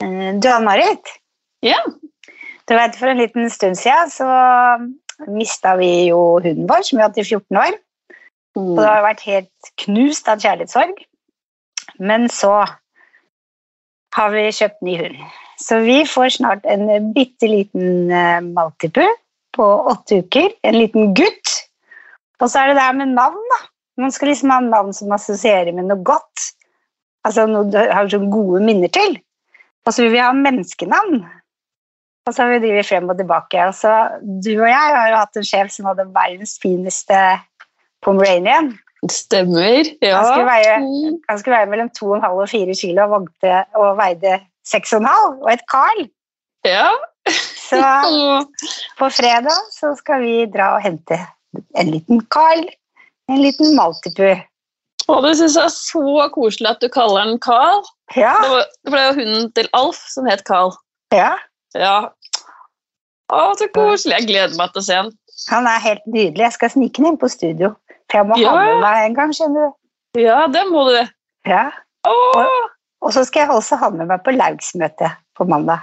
Eh, Du Ann-Marit, Ja. du vet for en liten stund siden så mista vi jo hunden vår, som vi hadde i 14 år. Og det har vært helt knust av kjærlighetssorg. Men så har vi kjøpt ny hund. Så vi får snart en bitte liten uh, maltipu på åtte uker. En liten gutt. Og så er det det her med navn, da. Man skal liksom ha navn som assosierer med noe godt. Altså noe du har sånn gode minner til. Og så vil vi ha menneskenavn. Og så har vi drevet frem og tilbake. Og så du og jeg har jo hatt en sjef som hadde verdens fineste pomeranian. Stemmer. Ja. Han skulle veie, Mm. han skulle veie mellom 2,5 og 4 kilo og, vogte, og veide 6,5. Og et karl. ja. Så på fredag så skal vi dra og hente en liten karl, en liten Maltipu. Og det syns jeg er så koselig at du kaller den Carl. Ja, Det var, det er jo hunden til Alf som het Carl. ja. Ja. Å, så koselig. Jeg gleder meg til å se den. Han er helt nydelig. Jeg skal snike den inn på studio. For jeg må Ja. ha med meg en gang, skjønner du. Ja, det må du. Ja. Og, Og så skal jeg også ha med meg på laugsmøte på mandag.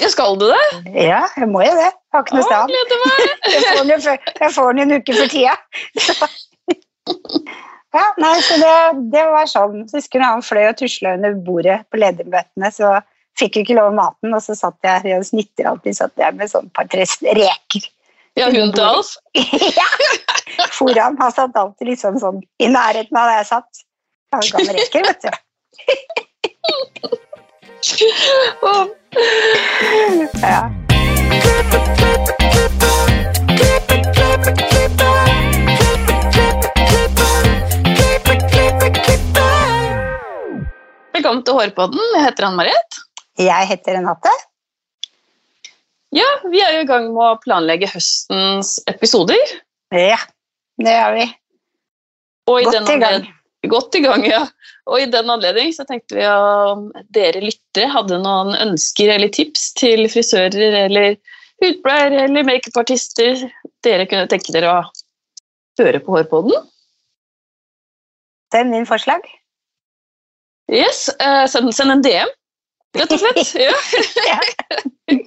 ja, skal du det? Ja, jeg må jo det. Jeg har ikke noe sted. jo jeg får den jo en uke for tida. Ja, nei, så det, det var sånn. Så husker jeg han fløy og tusla under bordet på ledermøtene, så fikk vi ikke lov maten, og så satt jeg her og snitter alltid satt jeg med sånn par-tre reker. Ja, hun til Alf. ja! Foran. Han satt alltid liksom sånn i nærheten av der jeg satt. Han ga meg reker, vet du. Ja. Velkommen til Hårpodden. Jeg heter Ann-Marit. Jeg heter Renate. Ja, vi er jo i gang med å planlegge høstens episoder. Ja, det er vi. Godt i gang. Godt i gang, ja. Og i den anledning så tenkte vi om dere lyttere hadde noen ønsker eller tips til frisører eller hudpleiere eller makeupartister dere kunne tenke dere å høre på Hårpodden. Send inn forslag. Yes, uh, send, send en DM, rett og slett. Ja. Ja.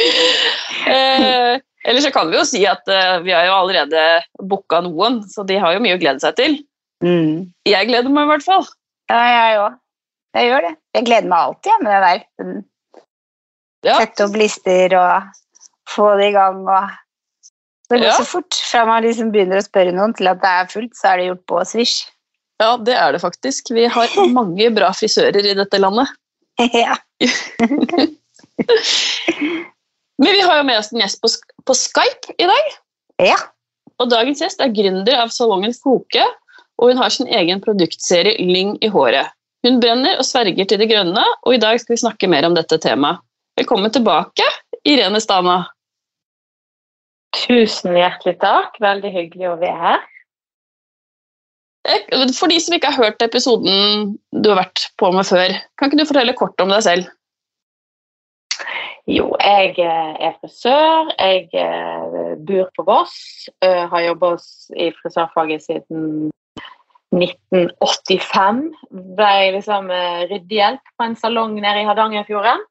Eh, Eller så kan vi jo si at uh, vi har jo allerede booka noen, så de har jo mye å glede seg til. Mm. Jeg gleder meg i hvert fall. Ja, jeg òg. Jeg gjør det. Jeg gleder meg alltid ja, med det der. Mm. Ja. Sette opp lister og få det i gang. Og det går Ja. så fort fra man liksom begynner å spørre noen til at det er fullt, så er det gjort på svisj. Ja, det er det faktisk. Vi har mange bra frisører i dette landet. ja. Men vi har jo med oss en gjest på, på Skype i dag. ja. Og dagens gjest er gründer av salongen Foke, og hun har sin egen produktserie Lyng i håret. Hun brenner og sverger til det grønne, og i dag skal vi snakke mer om dette temaet. Velkommen tilbake, Irene Stana. Tusen hjertelig takk. Veldig hyggelig å være her. For de som ikke har hørt episoden du har vært på med før, kan ikke du fortelle kort om deg selv? Jo, jeg eh, er frisør. Jeg eh, bor på Voss. eh, Har jobba i frisørfaget siden 1985. Ble liksom eh, ryddehjelp på en salong nede i Hardangerfjorden.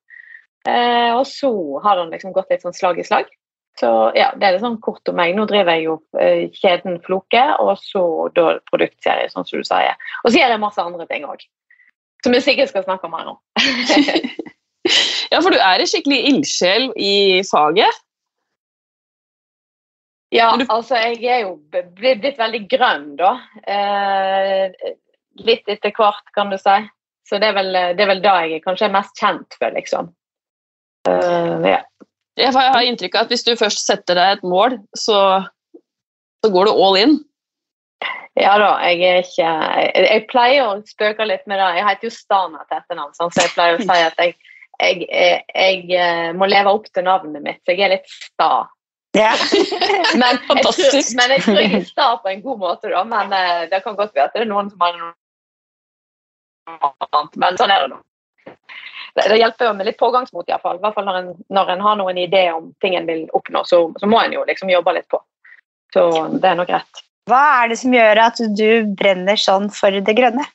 Og så har den liksom gått litt sånn slag i slag. Så ja, det er litt sånn kort om meg. Nå driver jeg jo eh, kjeden Floke, og så da produktserie, sånn som du sier. Og så gjør jeg masse andre ting òg. Som jeg sikkert skal snakke om her nå. Ja, for du er en skikkelig ildsjel i faget. Ja, du- altså jeg er jo blitt, veldig grønn, da. Eh, litt etter hvert, kan du si. Så det er vel det er vel da jeg kanskje er mest kjent for, liksom. Eh, ja. Jeg har inntrykk av at hvis du først setter deg et mål, så, så går du all in. ja da, jeg er ikke jeg, jeg pleier å spøke litt med det. Jeg heter jo Stana til etternavn, så jeg pleier å si at jeg, jeg, jeg, jeg eh, må leve opp til navnet mitt, så jeg er litt sta. ja. Men jeg, tror, men jeg tror jeg er sta på en god måte, da. Men eh, det kan godt være at det er noen som har noe annet. Men sånn er det nå. Det, hjelper jo med litt pågangsmot, iallfall. I hvert fall når en, når en har noen idé om ting en vil oppnå, så, så må en jo liksom jobbe litt på. Så det er nok rett. Hva er det som gjør at du brenner sånn for det grønne?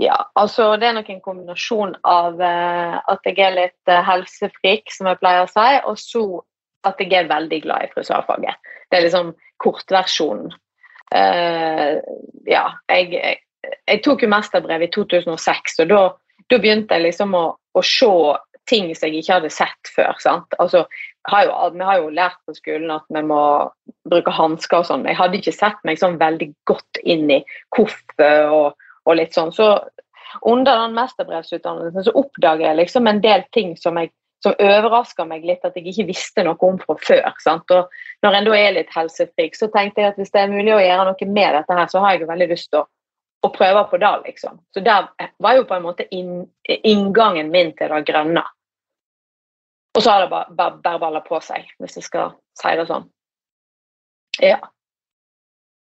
Ja, altså det er nok en kombinasjon av uh, at jeg er litt uh, helsefrik, som jeg pleier å si, og så at jeg er veldig glad i frisørfaget. Det er liksom kortversjonen. Uh, ja, jeg, jeg, tok jo mesterbrev i 2006, og da, da begynte jeg liksom å, å se ting som jeg ikke hadde sett før. Altså, har jo, vi har jo lært på skolen at vi må bruke hansker og sånn. Jeg hadde ikke sett meg sånn veldig godt inn i hvorfor og, og, litt sånn. Så under den mesterbrevsutdannelsen så oppdager jeg liksom en del ting som, jeg, som overraska meg litt at jeg ikke visste noe om fra før. sant? Og når en da er litt helsefrik, så tenkte jeg at hvis det er mulig å gjøre noe med dette her, så har jeg jo veldig lyst til å, å prøve på det, liksom. Så der var jo på en måte inn, inngangen min til det grønne. Og så har det bare, bare, balla på seg, hvis jeg skal si det sånn. Ja.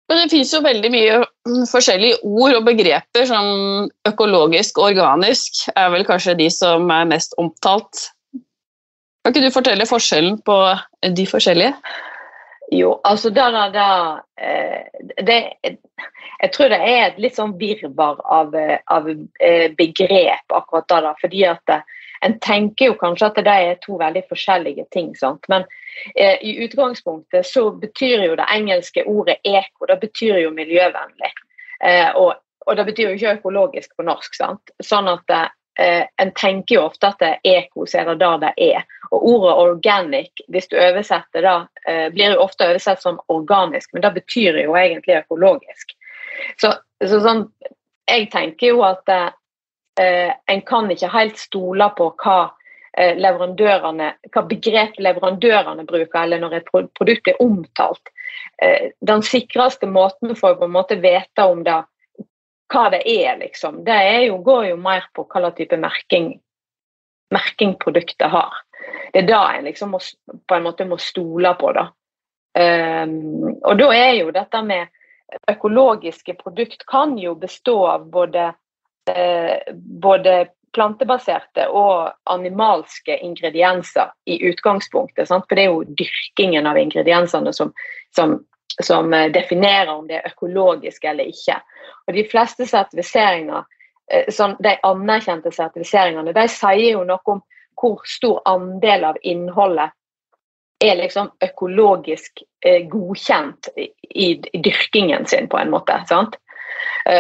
Men det fins jo veldig mye forskjellige ord og begreper, som økologisk og organisk er vel kanskje de som er mest omtalt. Kan ikke du fortelle forskjellen på de forskjellige? Jo, altså da, da, da det, Jeg tror det er et litt sånn virvar av, av eh, begrep akkurat da, da fordi at en tenker jo kanskje at det er to veldig forskjellige ting. Sant? Men eh, i utgangspunktet så betyr jo det engelske ordet eko det betyr jo miljøvennlig. Eh, og, og, det betyr jo ikke økologisk på norsk. Sant? Sånn at eh, En tenker jo ofte at det er det der det er. Og ordet organic, hvis du oversetter det, eh, blir jo ofte oversett som organisk, men det betyr jo egentlig økologisk. Så, så sånn, jeg tenker jo at eh, en kan ikke helt stole på hva eh, leverandørene, hva begrep leverandørene bruker, eller når et produkt er omtalt. Eh, den sikreste måten for å på en måte vite om det, hva det er, liksom, det er jo, går jo mer på hva slags type merking, merking produktet har. Det er da en liksom må, på en måte må stole på. da. Um, og da er jo dette med økologiske produkt kan jo bestå av både uh, både plantebaserte og animalske ingredienser i utgangspunktet. Sant? For det er jo dyrkingen av ingrediensene som, som, som, eh, definerer om det er økologisk eller ikke. Og De fleste sertifiseringer, sånn, de anerkjente sertifiseringene, de sier jo noe om hvor stor andel av innholdet er liksom økologisk eh, godkjent i, dyrkingen sin, på en måte. sant?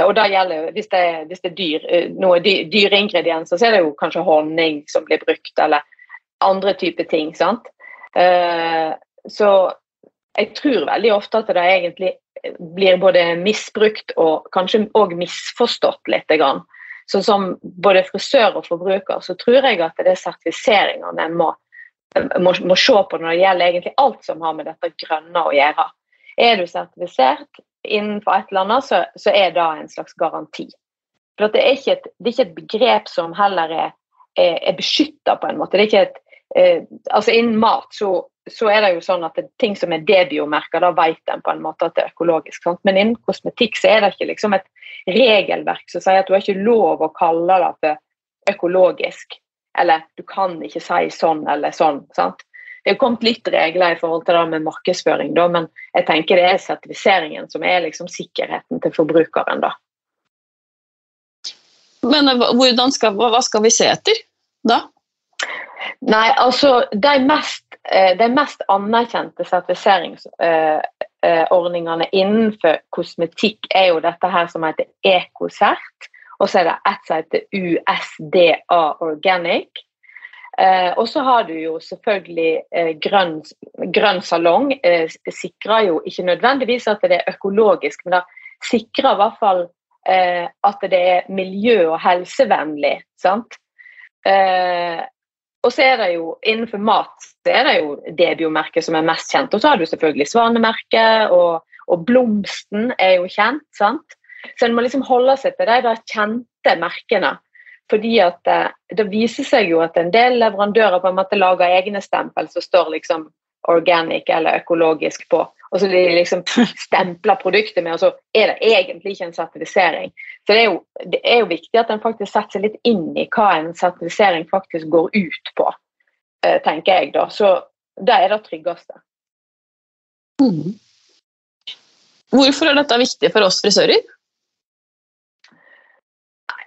Og da gjelder, hvis det, hvis det er dyr, noe dyreingredienser, så er det jo kanskje honning som blir brukt, eller andre typer ting. sant? Så jeg tror veldig ofte at det egentlig blir både misbrukt og kanskje òg misforstått litt. Så som både frisør og forbruker så tror jeg at det er sertifiseringene en må, må, må se på når det gjelder egentlig alt som har med dette grønne å gjøre. Er du sertifisert, innenfor et eller annet, så, så er det en slags garanti. For det er, et, det, er ikke et, begrep som heller er, er, er beskytta på en måte. Det er ikke et, eh, altså Innen mat så, så, er det jo sånn at det, ting som er debiomerka, da vet en på en måte at det er økologisk. Sant? Men innen kosmetikk så er det ikke liksom et regelverk som sier at du har ikke lov å kalle det for økologisk. Eller du kan ikke si sånn eller sånn. sant? Det er kommet litt regler i forhold til det med markedsføring, da, men jeg tenker det er sertifiseringen som er liksom sikkerheten til forbrukeren. da. Men hva skal vi se etter da? Nei, altså De mest, eh, de mest anerkjente sertifiseringsordningene eh, innenfor kosmetikk er jo dette her som heter EcoCert. Og så er det ett som heter USDA Organic. Eh, og så har du jo selvfølgelig eh, grønn, grønn salong. Eh, sikrer jo ikke nødvendigvis at det er økologisk, men det sikrer i hvert fall eh, at det er miljø- og helsevennlig. sant? Og så er det jo innenfor mat så er det jo Debio-merket som er mest kjent. Og så har du selvfølgelig Svanemerket, og, og Blomsten er jo kjent. sant? Så en må liksom holde seg til de kjente merkene. Fordi at det, eh, det, viser seg jo at en del leverandører på en måte lager egne stempel som står liksom organic eller økologisk på. Og så de liksom stempler produktet med, og så er det egentlig ikke en sertifisering. Så det er, jo, det er jo viktig at en faktisk setter seg litt inn i hva en sertifisering faktisk går ut på, eh, tenker jeg da. Så det er det tryggeste. Mm. Hvorfor er dette viktig for oss frisører?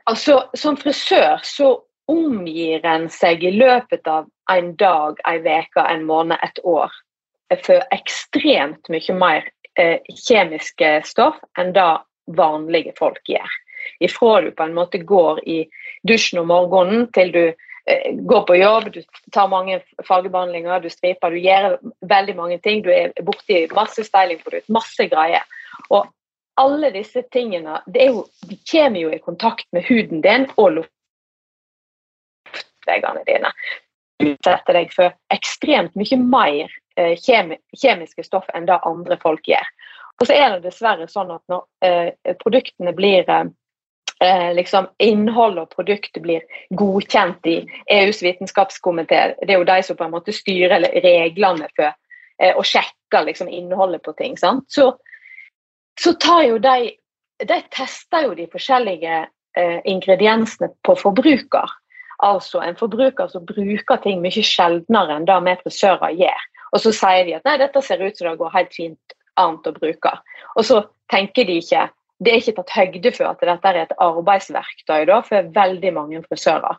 altså, som frisør så omgir en seg i løpet av en dag, en uke, en måned, et år for ekstremt mye mer eh, kjemiske stoff enn det vanlige folk gjør. Ifra du på en måte går i dusjen om morgenen til du eh, går på jobb, du tar mange fargebehandlinger, du striper, du gjør veldig mange ting. Du er borti masse stylingprodukt, masse greier. Og alle disse tingene jo, de kommer jo i kontakt med huden din og luftveiene dine. Du setter deg for ekstremt mye mer kjemiske stoff enn det andre folk gjør. Og så er det dessverre sånn at når eh, produktene blir eh, liksom Innhold og produktet blir godkjent i EUs vitenskapskomité, det er jo de som på en måte styrer reglene for eh, og sjekker liksom, innholdet på ting. Sant? Så, så tar jo de De tester jo de forskjellige eh, ingrediensene på forbruker. Altså en forbruker som bruker ting mye sjeldnere enn det vi frisører gjør. Og så sier de at nei, dette ser ut som det går helt fint annet å bruke. Og så tenker de ikke Det er ikke tatt høyde for at dette er et arbeidsverktøy da, for veldig mange frisører.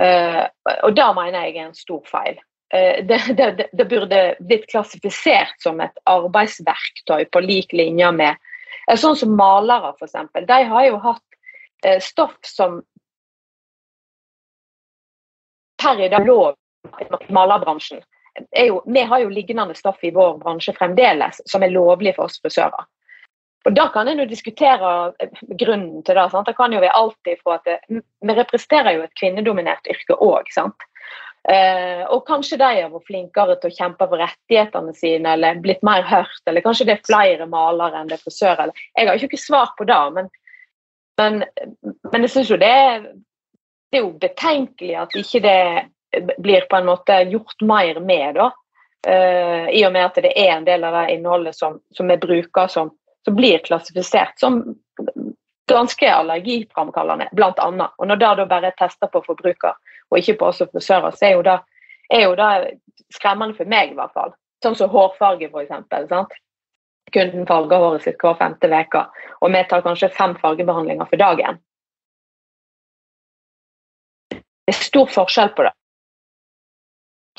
Uh, og det mener jeg er en stor feil. Uh, det, det, det, burde blitt klassifisert som et arbeidsverktøy på lik linje med uh, Sånn som malere, f.eks. De har jo hatt stoff som per i dag lov i malerbransjen jo, vi har jo lignende stoff i vår bransje fremdeles som er lovlig for oss frisører. Og Da kan en jo diskutere grunnen til det. Sant? Det kan jo være alltid for at det, Vi representerer jo et kvinnedominert yrke òg. Eh, og kanskje de har vært flinkere til å kjempe for rettighetene sine eller blitt mer hørt. Eller kanskje det er flere malere enn det er frisører. Jeg har jo ikke svar på det, men, men, men jeg syns jo det, det er jo betenkelig at ikke det blir på en måte gjort mer med. da, uh, I og med at det er en del av det innholdet som, som vi bruker som, som, blir klassifisert som ganske allergiframkallende, bl.a. Og når det da bare er tester på forbruker og ikke på oss frisører, så er jo, det, er jo det skremmende for meg, i hvert fall. Sånn som hårfarge, f.eks. Kunden farger håret sitt hver femte uke, og vi tar kanskje fem fargebehandlinger for dagen. Det er stor forskjell på det.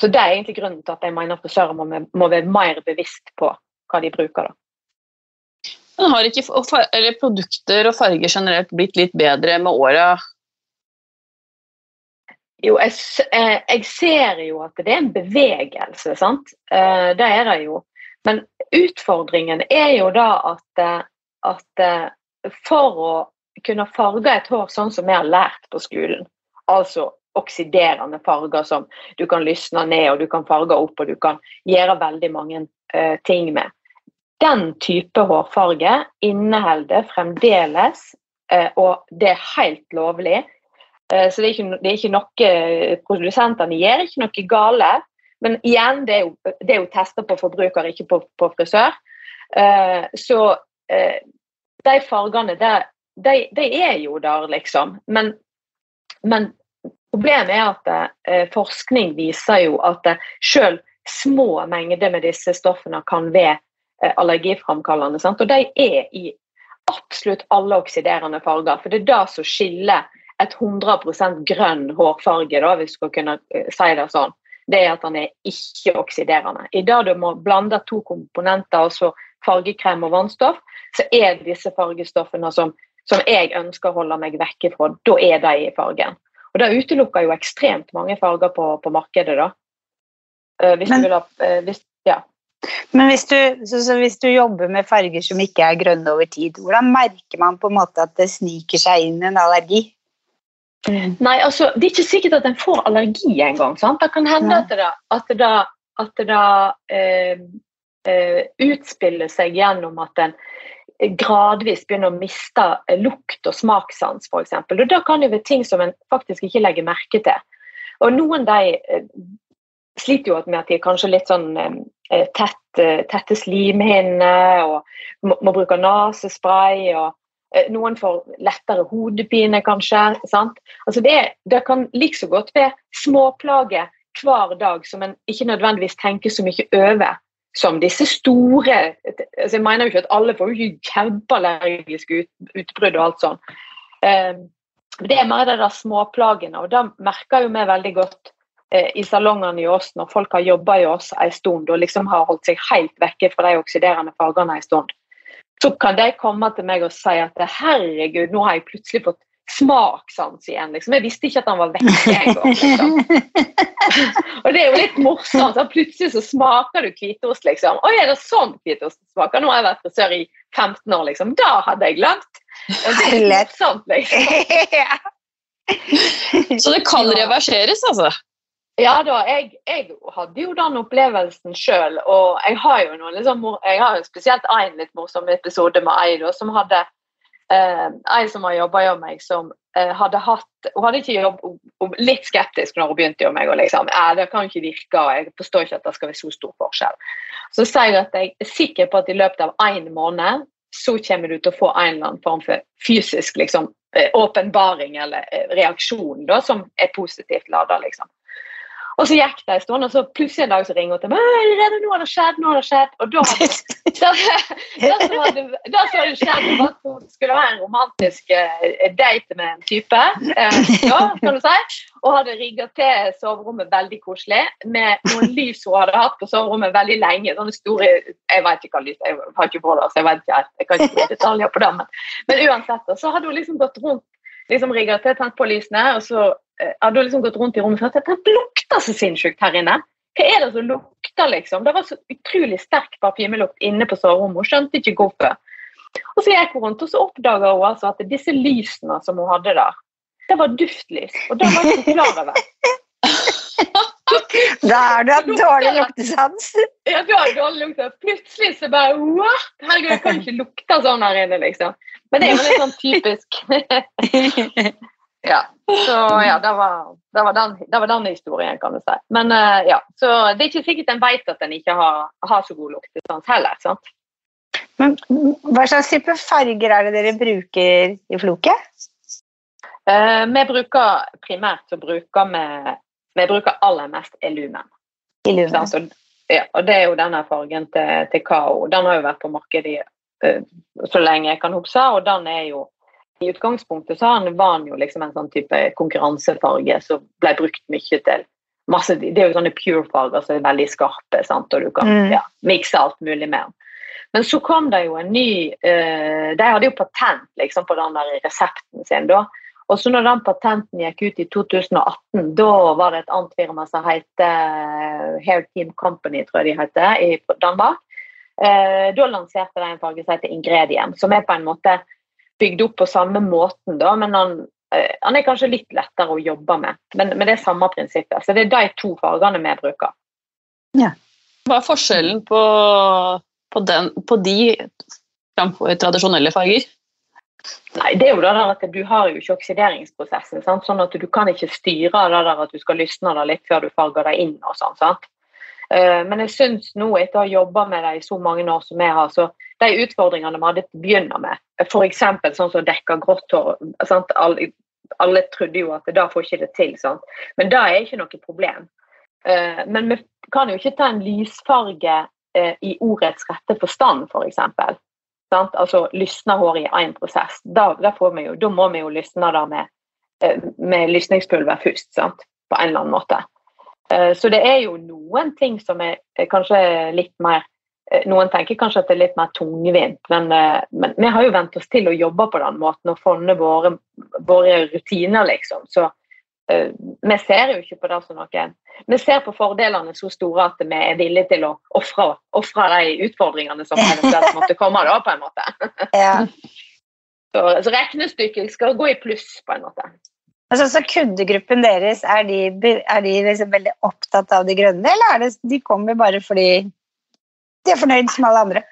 Så Det er egentlig grunnen til at jeg mener frisører må, må, være mer bevisst på hva de bruker. da. Men har ikke produkter og farger generelt blitt litt bedre med åra? Jo, jeg, eh, jeg, ser jo at det er en bevegelse, sant. Eh, det er det jo. Men utfordringen er jo da at, eh, at for å kunne farge et hår sånn som vi har lært på skolen, altså oksiderende farger som du kan lysne ned og du kan farge opp og du kan gjøre veldig mange uh, ting med. Den type hårfarge inneholder fremdeles, uh, og det er helt lovlig, uh, så det er, ikke, det er ikke noe produsentene gjør, ikke noe gale. Men igjen, det er jo, det er jo tester på forbruker, ikke på, på frisør. så de fargene, de, de, er jo der, liksom. Men, men Problemet er at eh, forskning viser jo at eh, selv små mengder med disse stoffene kan være eh, allergiframkallende. Sant? Og de er i absolutt alle oksiderende farger. For det er det som skiller et 100 grønn hårfarge, da, hvis du skal kunne si det sånn. Det er at den er ikke-oksiderende. I dag du må blande to komponenter, altså fargekrem og vannstoff, så er disse fargestoffene som, som jeg ønsker å holde meg vekke fra. Da er de i fargen. Og Det utelukker jo ekstremt mange farger på, på markedet. da. Uh, hvis Men, du vil ha, uh, hvis, ja. Men hvis du, så, så hvis du, jobber med farger som ikke er grønne over tid, hvordan merker man på en måte at det sniker seg inn en allergi? Mm. Nei, altså, Det er ikke sikkert at en får allergi engang. Det kan hende at det, at det, at det uh, utspiller seg gjennom at en gradvis begynner å miste eh, lukt- og smakssans, f.eks. Da kan det være ting som en faktisk ikke legger merke til. Og Noen de eh, sliter jo med at de er kanskje litt sånn eh, tett, tette slimhinner og må, bruke nesespray. og noen får lettere hodepine, kanskje. Altså det, det, kan like så godt være småplager hver dag som en ikke nødvendigvis tenker så mye over som disse store altså Jeg mener jo ikke at alle får kjempeallergiske ut, utbrudd og alt sånt. Um, Det er mer de der småplagene, og da merker jo vi veldig godt eh, i salongene i oss når folk har jobba i oss en stund og liksom har holdt seg helt vekke fra de oksiderende fargene en stund. Så kan de komme til meg og si at herregud, nå har jeg plutselig fått smakssans igjen. Liksom. Jeg visste ikke at han var vekke engang. Liksom. og det er jo litt morsomt. Så plutselig så smaker du hvitost, liksom. Oi, er det sånn hvitost smaker? Nå har jeg vært frisør i 15 år, liksom. Da hadde jeg glemt. Og det er morsomt, liksom. Så det kan reverseres, altså? Ja da, jeg, jeg, hadde jo den opplevelsen sjøl. Og jeg har jo noen liksom, jeg har jo spesielt en litt morsom episode med ei som hadde eh, en som har jobba hos meg, som eh, hadde hatt Hun hadde ikke jobb, litt skeptisk når hun begynte hos meg. og liksom, Det kan ikke virke, og jeg forstår ikke at det skal være så stor forskjell. Så sier jeg at jeg er sikker på at i løpet av én måned så kommer du til å få en eller annen form for fysisk liksom, eh, åpenbaring eller eh, reaksjon da, som er positivt lada. Liksom. Og så gikk det en stund, og så plutselig en dag så ringer hun til meg. Rene, nå har det skjedd, nå har det skjedd. Og da da, så hadde, det skjedd at hun skulle ha en romantisk uh, date med en type. Ja, kan du si. Og hadde rigga til soverommet veldig koselig med noen lys hun hadde hatt på soverommet veldig lenge. sånne store, Jeg vet ikke hva lys jeg har ikke på det, så jeg vet ikke, jeg kan ikke detaljer på det. Men, men uansett, så hadde hun liksom gått rundt liksom rigga til, tent på lysene, og så eh, hadde hun liksom gått rundt i rommet og sagt at det lukter så sinnssykt her inne. Hva er det som lukter, liksom? Det var så utrolig sterk parfymelukt inne på soverommet. Hun skjønte ikke hvorfor. Og så gikk hun rundt, og så oppdaga hun altså at disse lysene som hun hadde der, det var duftlys. Og det var hun klar over. Da har du hatt dårlig luktesans. Ja, du har dårlig luktesans. Plutselig så bare What? Herregud, jeg kan ikke lukte sånn her inne, liksom. Men det er jo litt sånn typisk. Ja. Så ja, det var, det, var den, det var, den, historien, kan du si. Men uh, ja, så det er ikke sikkert en vet at en ikke har, har så god luktesans heller. sant? Men Hva slags type farger er det dere bruker i floket? Uh, vi bruker primært så bruker vi vi bruker aller mest Illumen. Illumen. Så, ja, og det er jo denne fargen til, til Kao. Den har jo vært på markedet uh, så lenge jeg kan huske, og den er jo i utgangspunktet så var den jo liksom en sånn type konkurransefarge som ble brukt mye til masse, Det er jo sånne pure-farger som er veldig skarpe, sant? og du kan mm. ja, mikse alt mulig med den. Men så kom det jo en ny uh, De hadde jo patent liksom, på den der resepten sin. da, og så når den patenten gikk ut i 2018, da var det et annet firma som heter eh, Hair Team Company, tror jeg de heter, i Danmark. Eh, da lanserte de en farge som heter Ingredient, som er på en måte bygd opp på samme måten, da, men han, eh, han er kanskje litt lettere å jobbe med. Men, men det er samme prinsippet. Så det er de to fargene vi bruker. Ja. Hva er forskjellen på, på, den, på de framfor tradisjonelle farger? Nei, det er jo det der at Du har jo ikke oksideringsprosessen. Sant? sånn at Du kan ikke styre det der at du skal lysne det litt før du farger det inn. og sånn, sant? Uh, men jeg syns nå, etter å ha jobba med det i så mange år som jeg har, så de utfordringene vi hadde til å begynne med, f.eks. sånn som dekka grått hår? Alle, alle, trodde jo at da får ikke det til, sant? men det er ikke noe problem. Uh, men vi kan jo ikke ta en lysfarge uh, i ordets rette forstand, f.eks. For Sant? Altså lysne håret i én prosess. Da, jo, da, må vi jo lysne det med, eh, med lysningspulver først, sant? på en eller annen måte. Eh, så det er jo noen ting som er kanskje litt mer eh, Noen tenker kanskje at det er litt mer tungvint, men, men vi har jo vent oss til å jobbe på den måten og funnet våre, våre rutiner, liksom. Så uh, vi ser jo ikke på det som noe Vi ser på fordelene så store at vi er villige til å ofre de utfordringene som eventuelt måtte komme, da, på en måte. Ja. Så, så regnestykket skal gå i pluss, på en måte. Altså, så Kundegruppen deres, er de, er de liksom veldig opptatt av de grønne, eller er det, de kommer bare fordi de er fornøyd som alle andre?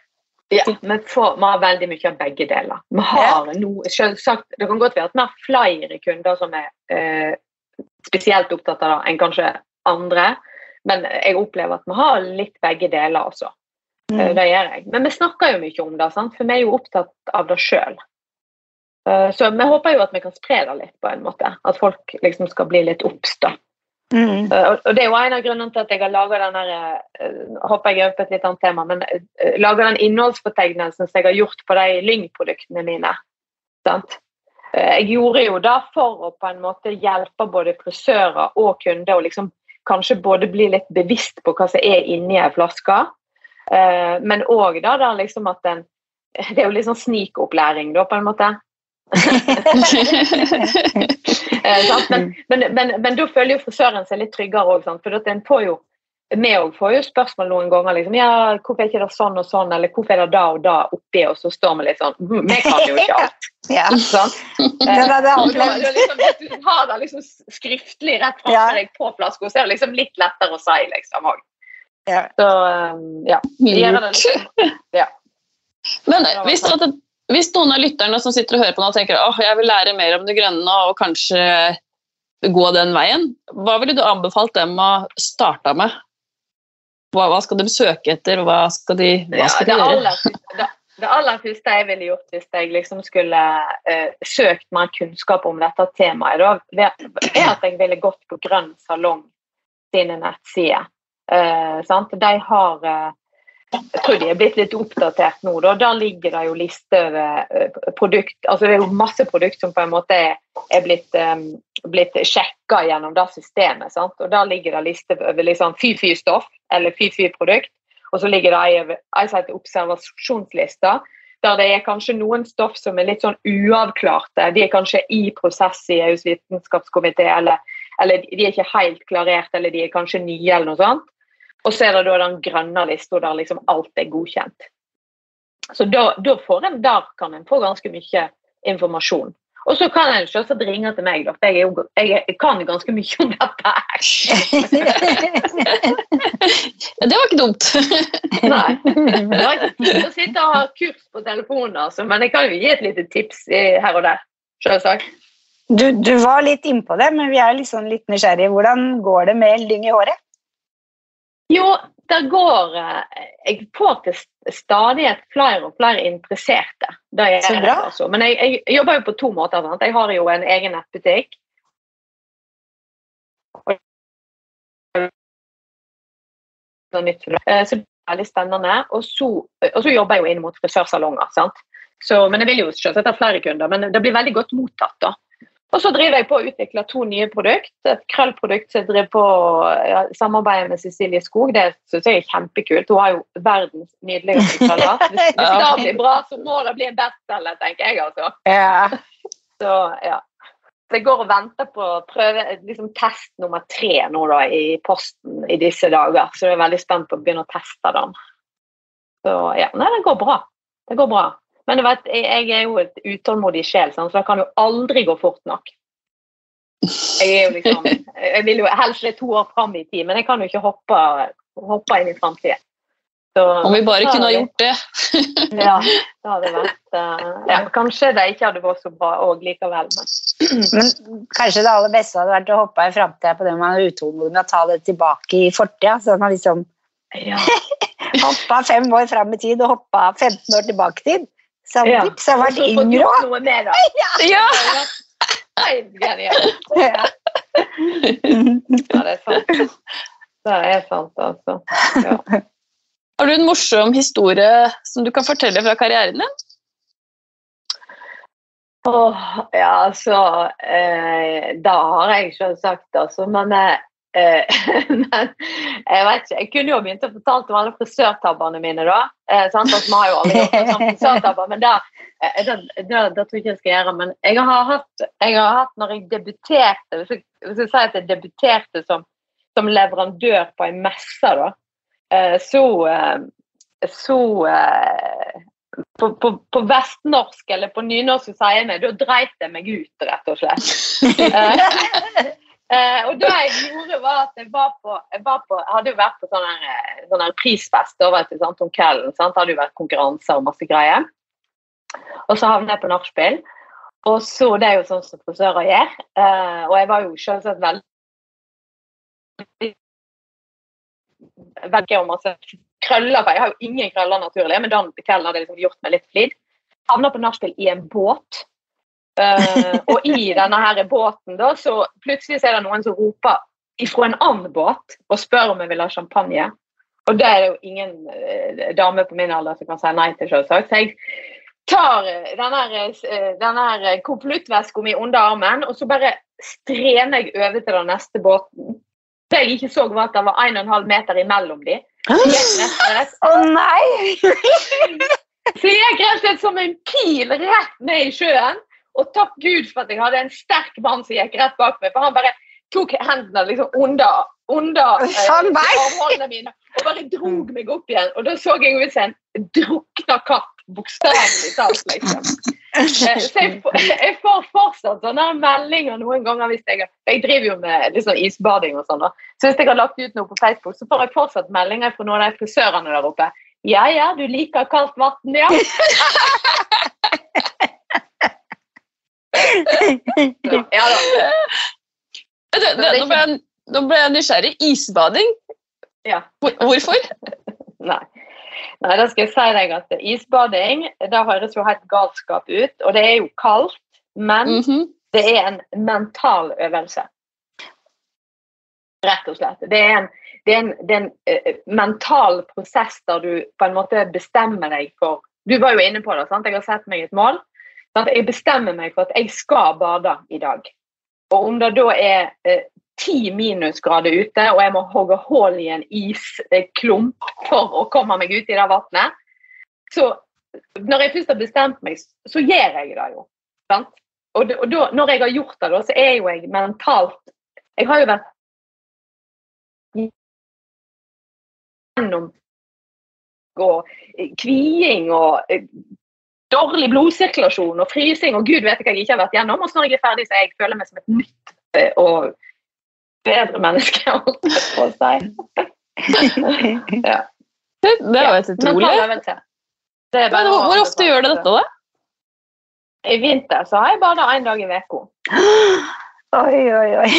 Ja, vi, får, vi har veldig mye av begge deler. Vi har ja. no, selvsagt, Det kan godt være at vi har flere kunder som er eh, spesielt opptatt av det enn kanskje andre. Men jeg opplever at vi har litt begge deler også. Mm. Eh, det gjør jeg. Men vi snakker jo mye om det, sant? for vi er jo opptatt av det sjøl. Eh, så vi håper jo at vi kan spre det litt, på en måte. At folk liksom skal bli litt obs. Mm. Eh, og det er jo en av grunnene til at jeg har laga den her håper jeg på et litt annet tema, men laga den innholdsfortegnelsen som jeg har gjort på de Lyng-produktene mine. Sant? eh, jeg gjorde jo da for å på en måte hjelpe både frisører og kunder og liksom kanskje både bli litt bevisst på hva som er inni ei flaske, men òg da, da liksom at den Det er jo litt sånn snikopplæring, da, på en måte. Uh, men, men, men, men, da føler jo frisøren seg litt tryggere òg, for en får jo vi òg får jo spørsmål noen ganger liksom, ja, hvorfor er ikke det sånn og sånn, eller hvorfor er det da og da oppi, og så står vi litt sånn «Hm, Vi kan jo ikke alt. ja. Sånn? det, det, det, du, liksom, du har det liksom skriftlig rett framfor Ja. deg på flaska, så er det liksom litt lettere å si, liksom òg. Ja. Så um, ja. Gjør det liksom. ja. Men hvis, at, hvis noen av lytterne som sitter og hører på nå tenker åh, jeg vil lære mer om det grønne og kanskje gå den veien, hva ville du anbefalt dem å starte med? Hva, hva skal de søke etter, og hva skal de, hva Ja, skal de det, gjøre? aller, det, det aller første jeg ville gjort hvis jeg liksom skulle uh, søkt mer kunnskap om dette temaet, da, er at jeg ville gått på Grønn salong sine nettsider. Uh, sant? De har eh, Jeg tror de er blitt litt oppdatert nå. Da. Der ligger det jo liste over eh, produkt Altså det er jo masse produkt som på en måte er, blitt, um, blitt sjekka gjennom det systemet. Sant? Og der ligger det liste over liksom fy-fy-stoff eller fy-fy-produkt. Og så ligger det ei som heter observasjonslista, der det er kanskje noen stoff som er litt sånn uavklarte. De er kanskje i prosess i EUs vitenskapskomité, eller, eller de er ikke helt klarert, eller de er kanskje nye, eller noe sånt. Og så er det da den grønne lista der liksom alt er godkjent. Så da, da får en, der kan en få ganske mye informasjon. Og så kan en selvsagt ringe til meg, for jeg, er jo, jeg, jeg kan ganske mye om dette. Ja, det var ikke dumt. Nei. Jeg har ikke tid til å sitte og ha kurs på telefonen, altså, men jeg kan jo gi et lite tips her og der. Selvsagt. Du, du var litt innpå det, men vi er liksom litt nysgjerrige. Hvordan går det med lyng i håret? Jo, det går eh, Jeg får til stadighet flere og flere interesserte. Det gjør Så bra. altså. Men jeg, jeg jobber jo på to måter. Sant? Jeg har jo en egen nettbutikk. Så det. Eh, er veldig spennende. Og så, og så jobber jeg jo inn mot frisørsalonger. Sant? Så, men jeg vil jo selvsagt ha flere kunder, men det blir veldig godt mottatt. da. Og så driver jeg på å utvikle to nye produkt. Et krøllprodukt som jeg driver på ja, samarbeider med Cecilie Skog. Det syns jeg er kjempekult. Hun har jo verdens nydeligste krøller. Hvis, hvis det blir bra, så må det bli en bestselger, tenker jeg altså. Ja. Så ja. Så jeg går og venter på prøve, liksom test nummer tre nå da, i posten i disse dager. Så jeg er veldig spent på å begynne å teste den. Så ja, nei, det går bra. Det går bra. Men du vet, jeg, jeg er jo et utålmodig sjel, så det kan jo aldri gå fort nok. Jeg er jo liksom, jeg vil jo helst litt to år fram i tid, men jeg kan jo ikke hoppe, hoppe inn i framtida. Om vi bare kunne ha gjort det. Ja, det hadde vært eh, ja, Kanskje det ikke hadde vært så bra òg likevel, men Men kanskje det aller beste hadde vært å hoppe i framtida på det man er utålmodig med å ta det tilbake i fortida. Så man liksom ja. hoppa fem år fram i tid og hoppa 15 år tilbake i tid. Så jeg har vært yngre òg. det. Ja! Genialt. Ja. Ja, det er sant. Det er sant, altså. Ja. Har du en morsom historie som du kan fortelle fra karrieren din? Åh, ja, altså eh, Da har jeg selvsagt, sagt, altså. Men, eh, men jeg vet ikke. Jeg kunne jo begynt å fortelle om alle frisørtabbene mine, da. Eh, sant? Altså, vi har jo alle gjort sånn frisørtabber, men da eh, det, det, det tror jeg ikke jeg skal gjøre. Men jeg har hatt, jeg har hatt når jeg debuterte Hvis jeg, hvis jeg sier at jeg debuterte som, som leverandør på en messe, da, eh, så eh, så eh, på, på, på vestnorsk eller på nynorsk sier vi da dreit jeg meg ut, rett og slett. Eh, og det jeg gjorde, var at jeg var på Jeg, var på, jeg hadde jo vært på sånn her, eh, sånn prisfest vet du, sant, om kvelden. Sant? Hadde jo vært konkurranser og masse greier. Og så havnet jeg på nachspiel. Og så Det er jo sånn som frisører gjør. Eh, og jeg var jo selvsagt veldig velger om masse krøller, for jeg har jo ingen krøller naturlig, men den kvelden hadde jeg liksom gjort meg litt flid. Havna på nachspiel i en båt. Eh, og i denne her båten da, så plutselig så er det noen som roper ifra en annen båt og spør om jeg vil ha champagne. Og det er det jo ingen eh, dame på min alder som kan si nei til, selvsagt. Så jeg tar eh, denne, eh, denne konvoluttveska mi under armen, og så bare strener jeg over til den neste båten. Det jeg ikke så, var at det var 1,5 meter imellom de. Å oh, nei! så jeg gikk rett og slett som en pil rett ned i sjøen. Og takk Gud for at jeg hadde en sterk mann som gikk rett bak meg. For han bare tok hendene liksom under, under eh, mine og bare drog meg opp igjen. Og da så jeg ut som en drukna katt Bokstavelig talt, liksom. Eh, så jeg, jeg, får fortsatt sånne meldinger noen ganger hvis jeg Jeg driver jo med liksom isbading og sånn. da. Så hvis jeg har lagt ut noe på Facebook, så får jeg fortsatt meldinger fra noen av de frisørene der oppe. Ja ja, du liker kaldt vann, ja. ja da. Nå ble, jeg, nå ble jeg nysgjerrig. Isbading? Ja. Hvorfor? Nei. Nei, da skal jeg si deg at Isbading det høres jo helt galskap ut, og det er jo kaldt, men mm -hmm. det er en mental øvelse. Rett og slett. Det er en, det er en, det er en uh, mental prosess der du på en måte bestemmer deg for Du var jo inne på det, sant? jeg har sett meg et mål. Jeg bestemmer meg for at jeg skal bade i dag. Og om det da er uh, ti minusgrader ute, og jeg må hogge hull i en isklump for å komme meg ut i det vannet. Så når jeg først har bestemt meg, så gjør jeg det jo. Sant? Og, da, når jeg har gjort det, så er jo jeg mentalt Jeg har jo vært gjennom kviing og eh, dårlig blodsirkulasjon og frysing og gud vet ikke hva jeg ikke har vært gjennom. Og så når jeg er ferdig, så jeg føler meg som et nytt eh, og bedre menneske, på å si. ja. Det, det er jo helt utrolig. Men hvor, ofte gjør du dette, da? I vinter så har jeg bada én dag i uka. Oi, oi, oi.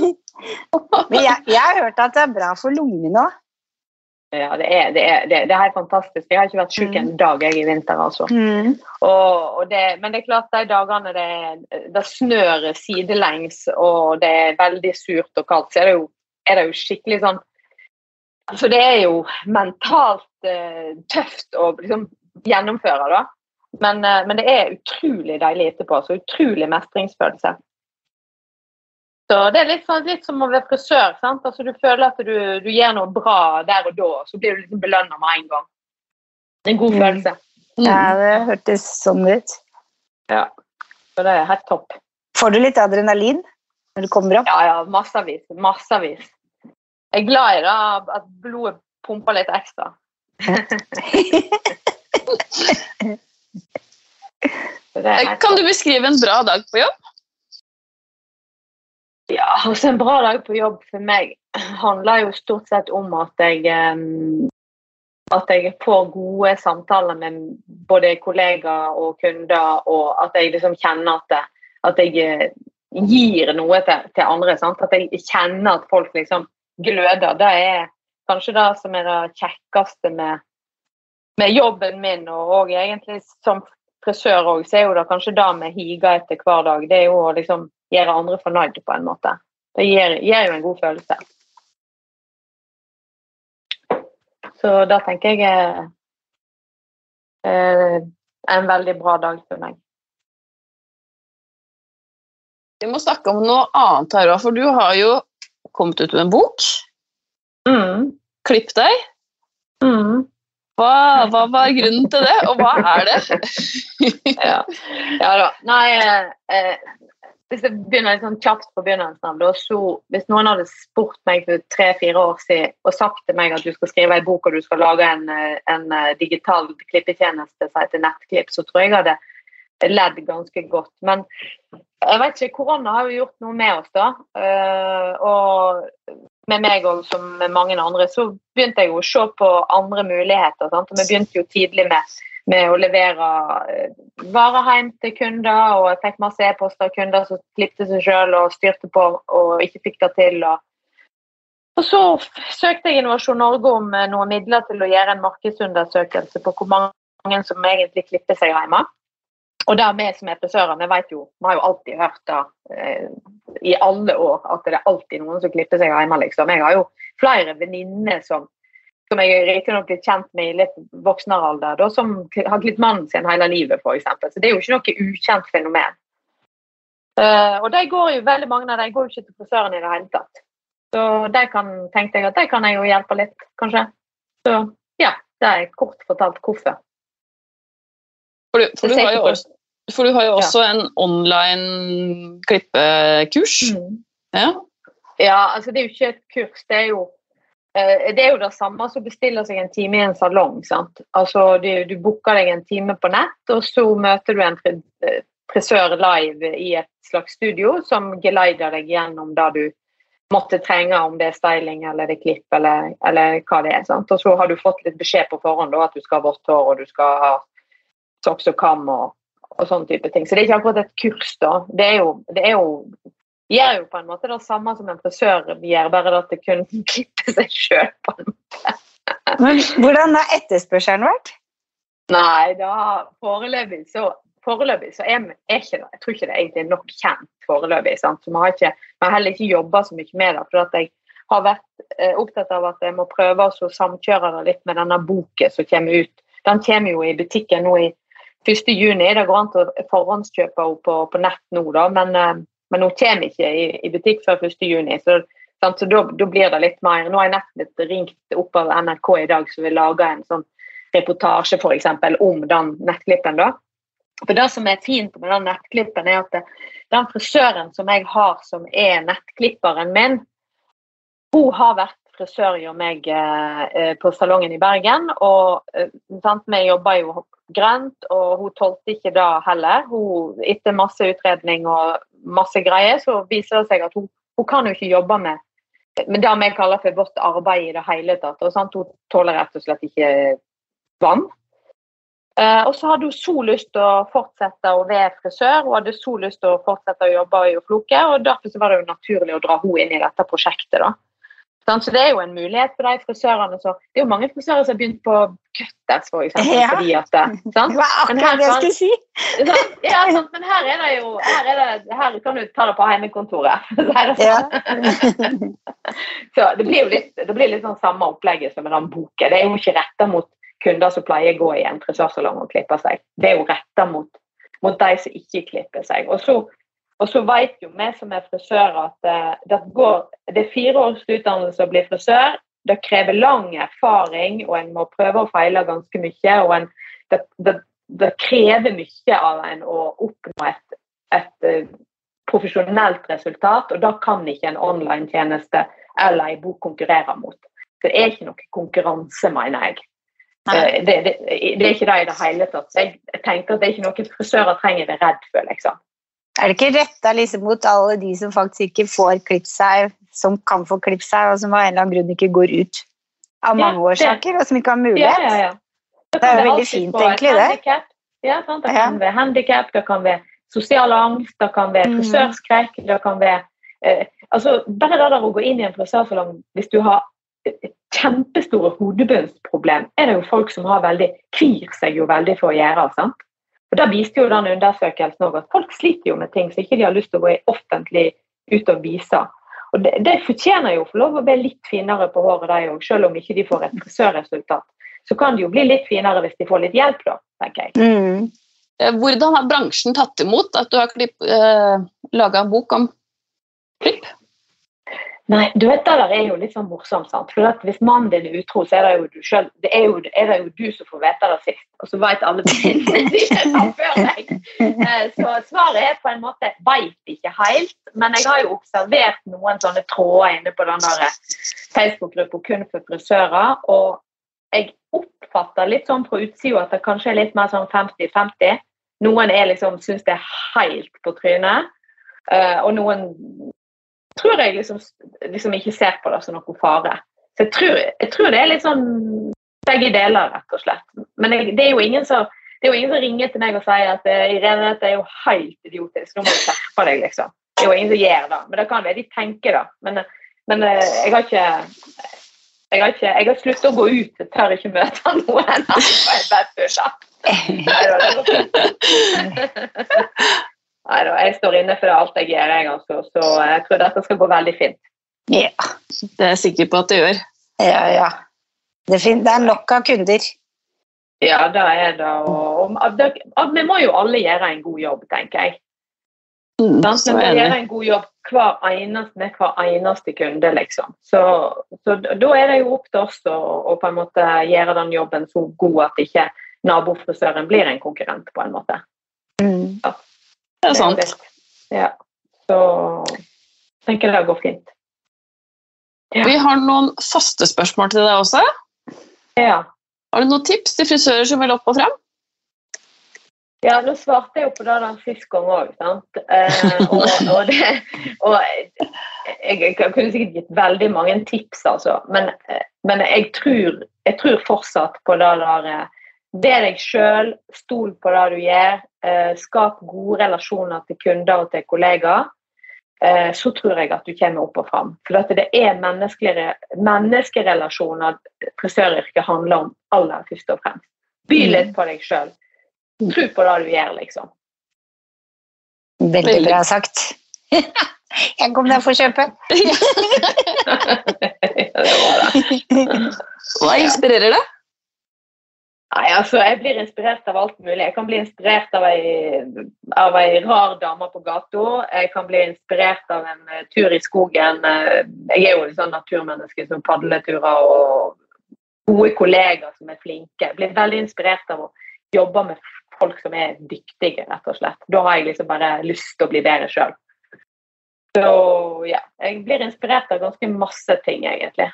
Men jeg, jeg, har hørt at det er bra for lungene òg. Ja, det er, det, er, det er, helt fantastisk. Jeg har ikke vært syk en mm. dag jeg i vinter. altså. Mm. Og, og det, men det er klart de dagene det, det snør sidelengs og det er veldig surt og kaldt, så er det jo, er det jo skikkelig sånn Altså det er jo mentalt uh, tøft å liksom gjennomføre, da. Men, uh, men det er utrolig deilig etterpå. Så utrolig mestringsfølelse. Så Det er litt, sånn, litt som å være frisør. sant? Altså Du føler at du, du gjør noe bra der og da, så blir du liksom belønna med en gang. Det er en god mm. følelse. Mm. Ja, det hørtes sånn ut. Ja. Så det er helt topp. Får du litt adrenalin når du kommer opp? Ja, ja. Massevis. Massevis. Jeg er glad i det, at blodet pumper litt ekstra. kan du beskrive en bra dag på jobb? Ja, altså En bra dag på jobb for meg handler jo stort sett om at jeg at jeg får gode samtaler med både kollegaer og kunder, og at jeg liksom kjenner at, at jeg eh, gir noe til, til andre. Sant? At jeg kjenner at folk liksom gløder. Det er kanskje det som er det kjekkeste med, med jobben min, og, og egentlig som frisør òg, så er jo det kanskje det vi higer etter hver dag. Det er jo å liksom gjøre andre fornøyd på en måte. Det gir, gir, jo en god følelse. Så da tenker jeg er eh, en veldig bra dag for meg. Vi må snakke om noe annet her òg, for du har jo kommet ut med en bok. Mm. Klipp deg. Mm. Hva, hva, var grunnen til det, og hva er det? ja. ja. da. Nei, eh, hvis jeg begynner litt sånn kjapt på begynnelsen av så Hvis noen hadde spurt meg for tre-fire år siden og sagt til meg at du skal skrive en bok og du skal lage en, en eh, digital klippetjeneste som heter Nettklipp, så tror jeg jeg hadde ledd ganske godt. Men jeg vet ikke, korona har jo gjort noe med oss, da. Eh, og med meg og som med mange andre, så begynte jeg å se på andre muligheter. Sant? Og vi begynte jo tidlig med med å levere eh, varer hjem til kunder. Og jeg fikk masse e-poster av kunder som klippte seg sjøl og styrte på og ikke fikk det til. Og, og så søkte jeg Innovasjon Norge om eh, noen midler til å gjøre en markedsundersøkelse på hvor mange som egentlig klipper seg hjemme. Og det vi som er frisører, vi vet jo, vi har jo alltid hørt det eh, i alle år at det er alltid noen som klipper seg hjemme. liksom. Jeg har jo flere venninner som som jeg riktignok blitt kjent med i litt voksnere alder, da, som har klippet mannen sin hele livet, f.eks. Så det er jo ikke noe ukjent fenomen. Uh, og de går jo, veldig mange av dem går jo ikke til frisøren i det hele tatt. Så de kan, tenkte jeg at de kan jeg jo hjelpe litt, kanskje. Så ja, det er kort fortalt hvorfor. For du, for du, har, jo også, for du har jo også ja. en online klippekurs. Mm. Ja. ja, altså det er jo ikke et kurs, det er jo eh, det er jo det samme som bestiller seg en time i en salong. sant? Altså, Du, du booker deg en time på nett, og så møter du en frisør live i et slags studio som geleider deg gjennom det du måtte trenge, om det er styling eller det er klipp eller, eller hva det er. sant? Og så har du fått litt beskjed på forhånd da, at du skal ha vått hår og du skal ha socks og kam og, og sånne type ting. Så det er ikke akkurat et kurs, da. Det er jo, det er jo gjør jo på en måte det samme som en frisør gjør, bare at det kun klipper seg sjøl. Men hvordan har etterspørselen vært? Nei, da foreløpig så Foreløpig så er, er ikke jeg tror ikke det egentlig er nok kjent foreløpig. sant? Så Vi har, ikke, vi har heller ikke jobba så mye med det. for jeg har vært eh, opptatt av at jeg må prøve å samkjøre det litt med denne boken som kommer ut. Den kommer jo i butikken nå i 1. juni. Det går an til å forhåndskjøpe henne på, på, nett nå, da, men, uh, men, hun kommer ikke i, i butikk før 1. juni. Så, sant, så da, da, blir det litt mer Nå har jeg nettopp ringt opp av NRK i dag, som vil lage en sånn reportasje for eksempel, om den nettklippen. da. For Det som er fint med den nettklippen, er at den frisøren som jeg har som er nettklipperen min, hun har vært frisør hos meg eh, på salongen i Bergen. og eh, Vi jobber jo grønt, og hun tålte ikke det heller. Hun, etter masse utredning og masse greier, så viser det seg at hun, hun kan jo ikke jobbe med, med det vi kaller for vårt arbeid i det hele tatt. Og, sant? Hun tåler rett og slett ikke vann. Eh, og så hadde hun så lyst til å fortsette å være frisør, hun hadde så lyst til å fortsette å jobbe i Floke, og derfor var det jo naturlig å dra henne inn i dette prosjektet. da. Så det er jo en mulighet for de frisørene. Så, det er jo mange frisører som har begynt på cutters, for eksempel, ja. fordi at sant? Det var akkurat det jeg skulle si. Ja, sant? Men her er det jo her, er det, her kan du ta det på hjemmekontoret. Ja. så det blir jo litt, det blir litt sånn samme opplegget som med den boken. Det er jo ikke retta mot kunder som pleier å gå i en frisørsalong og klippe seg. Det er jo retta mot, mot de som ikke klipper seg. Og så og så vet jo vi som er frisører at eh, det, går, det er fire års utdannelse å bli frisør. Det krever lang erfaring, og en må prøve og feile ganske mye. og en, det, det, det, krever mye av en å oppnå et, et uh, profesjonelt resultat, og da kan ikke en online-tjeneste eller en bok konkurrere mot. Det er ikke noe konkurranse, mener jeg. Uh, det, det, det, er ikke det i det hele tatt. Så jeg, tenker at det er ikke noe frisører trenger være redd for. liksom. Er det ikke retta liksom mot alle de som faktisk ikke får klippet seg, som kan få klippet seg, og som av en eller annen grunn ikke går ut av mange ja, årsaker, og som ikke har mulighet? Ja, ja, det, det er jo veldig fint, egentlig, det. Ja, sant? Det kan være handikap, det kan være sosial angst, det kan være mm. frisørskrekk, det kan være eh, altså, Bare det der å gå inn i en frisørsalong hvis du har kjempestore hodebunnsproblem, er det jo folk som har veldig, kvir seg jo veldig for å gjøre. sant? Og Da viste jo den undersøkelsen også at folk sliter jo med ting som ikke de har lyst til å gå i offentlig ut og vise. Og det, det fortjener jo å få lov å bli litt finere på håret, de òg, selv om ikke de får et frisørresultat. Så kan de jo bli litt finere hvis de får litt hjelp, da, tenker jeg. Mm. Eh, hvordan har bransjen tatt imot at du har eh, laga en bok om klipp? Nei, du vet, Det der er jo litt sånn morsomt. sant? For Hvis mannen din er utro, så er det jo du selv, det er, jo, er det jo du som får vite det sist. Og så vet alle dine før deg. Eh, så svaret er på en måte veit ikke helt. Men jeg har jo observert noen sånne tråder inne på den Facebook-gruppa kun for frisører. Og jeg oppfatter litt sånn fra utsida at det kanskje er litt mer sånn 50-50. Noen er liksom, syns det er helt på trynet. Uh, og noen tror jeg liksom, liksom, ikke ser på det som noe fare. Så jeg tror, jeg tror, det er litt sånn begge deler, rett og slett. Men jeg, det er som det er jo ingen som ringer til meg og sier at eh, Irene, dette er jo helt idiotisk, nå må du skjerpe deg, liksom. Det er jo ingen som gjør det. Men det kan være de tenker det. Men, men eh, jeg har ikke jeg har, ikke, jeg har sluttet å gå ut, jeg tør ikke møte noen. Nei da, jeg står inne for alt jeg gjør, jeg altså, så jeg tror dette skal gå veldig fint. Ja, det er jeg sikker på at det gjør. Ja, ja. Det, er nok av kunder. Ja, det er det. Og, og, vi må jo alle gjøre en god jobb, tenker jeg. Mm, Sant? så Vi må gjøre en god jobb hver eneste, med hver eneste kunde, liksom. Så, så da er det jo opp til oss å, å på en måte gjøre den jobben så god at ikke nabofrisøren blir en konkurrent, på en måte. Mm. Det er sant. Ja. Så jeg tenker det går fint. Ja. Vi har noen faste spørsmål til deg også. Ja. Har du noen tips til frisører som vil opp og frem? Ja, nå svarte jeg jo på det den sist gang òg, sant. Eh, og, og, det, og jeg, jeg kunne sikkert gitt veldig mange tips, altså. Men, eh, men jeg, tror, jeg tror fortsatt på det der eh, Vær deg sjøl, stol på det du gjør. Eh, skap gode relasjoner til kunder og til kollegaer. Eh, så tror jeg at du kommer opp og fram. For at det er menneskerelasjoner frisøryrket handler om aller først og fremst. By litt på deg sjøl. Tro på det du gjør, liksom. Veldig bra sagt. Jeg kom der for å kjøpe. det var det. Hva inspirerer deg? Nei, altså, Jeg blir inspirert av alt mulig. Jeg kan bli inspirert av ei, av ei rar dame på gata. Jeg kan bli inspirert av en uh, tur i skogen. Uh, Jeg er jo en sånn naturmenneske som padleturer og gode kollegaer som er flinke. Jeg blir veldig inspirert av å jobbe med folk som er dyktige, rett og slett. Da har jeg liksom bare lyst til å bli bedre sjøl. Så ja, jeg blir inspirert av ganske masse ting, egentlig.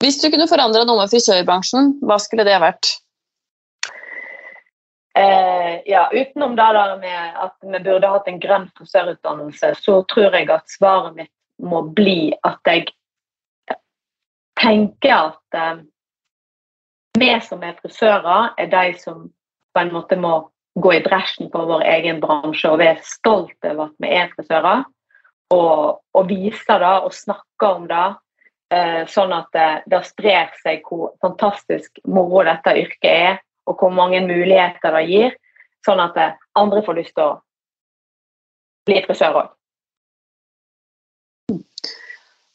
Hvis du kunne forandra noe med frisørbransjen, hva skulle det vært? Eh, ja, utenom det der med at vi burde hatt en grønn frisørutdannelse, så tror jeg at svaret mitt må bli at jeg tenker at eh, vi som er frisører, er de som på en måte må gå i bresjen for vår egen bransje og være stolt over at vi er frisører. Og, og vise det og snakke om det, sånn at det, det sprer seg hvor fantastisk moro dette yrket er, og hvor mange muligheter det gir, sånn at eh, andre får lyst til å bli frisør òg.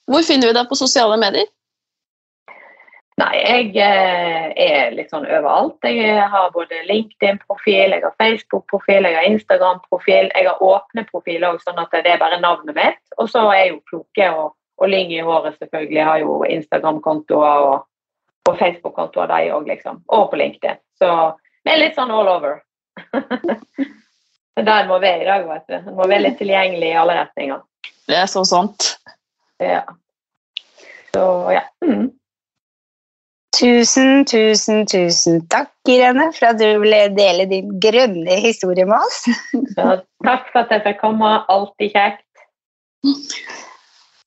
Hvor finner vi deg på sosiale medier? Nei, jeg eh, er litt sånn overalt. Jeg har både LinkedIn-profil, jeg har Facebook-profil, jeg har Instagram-profil. Jeg har åpne profiler òg, sånn at det er bare navnet mitt. Og så er jeg jo kloke og, og Lyng i håret selvfølgelig. Jeg har jo Instagram-kontoer og, og Facebook-kontoer, de òg, liksom. Og på LinkedIn. Så vi er litt sånn all over. Det er der en må være i dag, vet du. En må være litt tilgjengelig i alle retninger. Det er så sant. Ja. Så ja. Mm. Tusen, tusen, tusen takk, Irene, for at du ville dele din grønne historie med oss. Ja, takk for at jeg fikk komme. Alltid kjekt.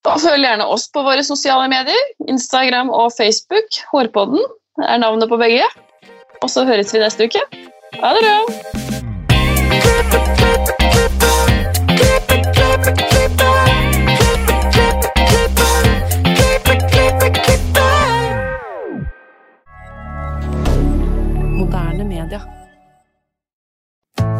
Og følg gjerne oss på våre sosiale medier. Instagram og Facebook. Hårpodden er navnet på begge. Og så høres vi neste uke. Ha det bra!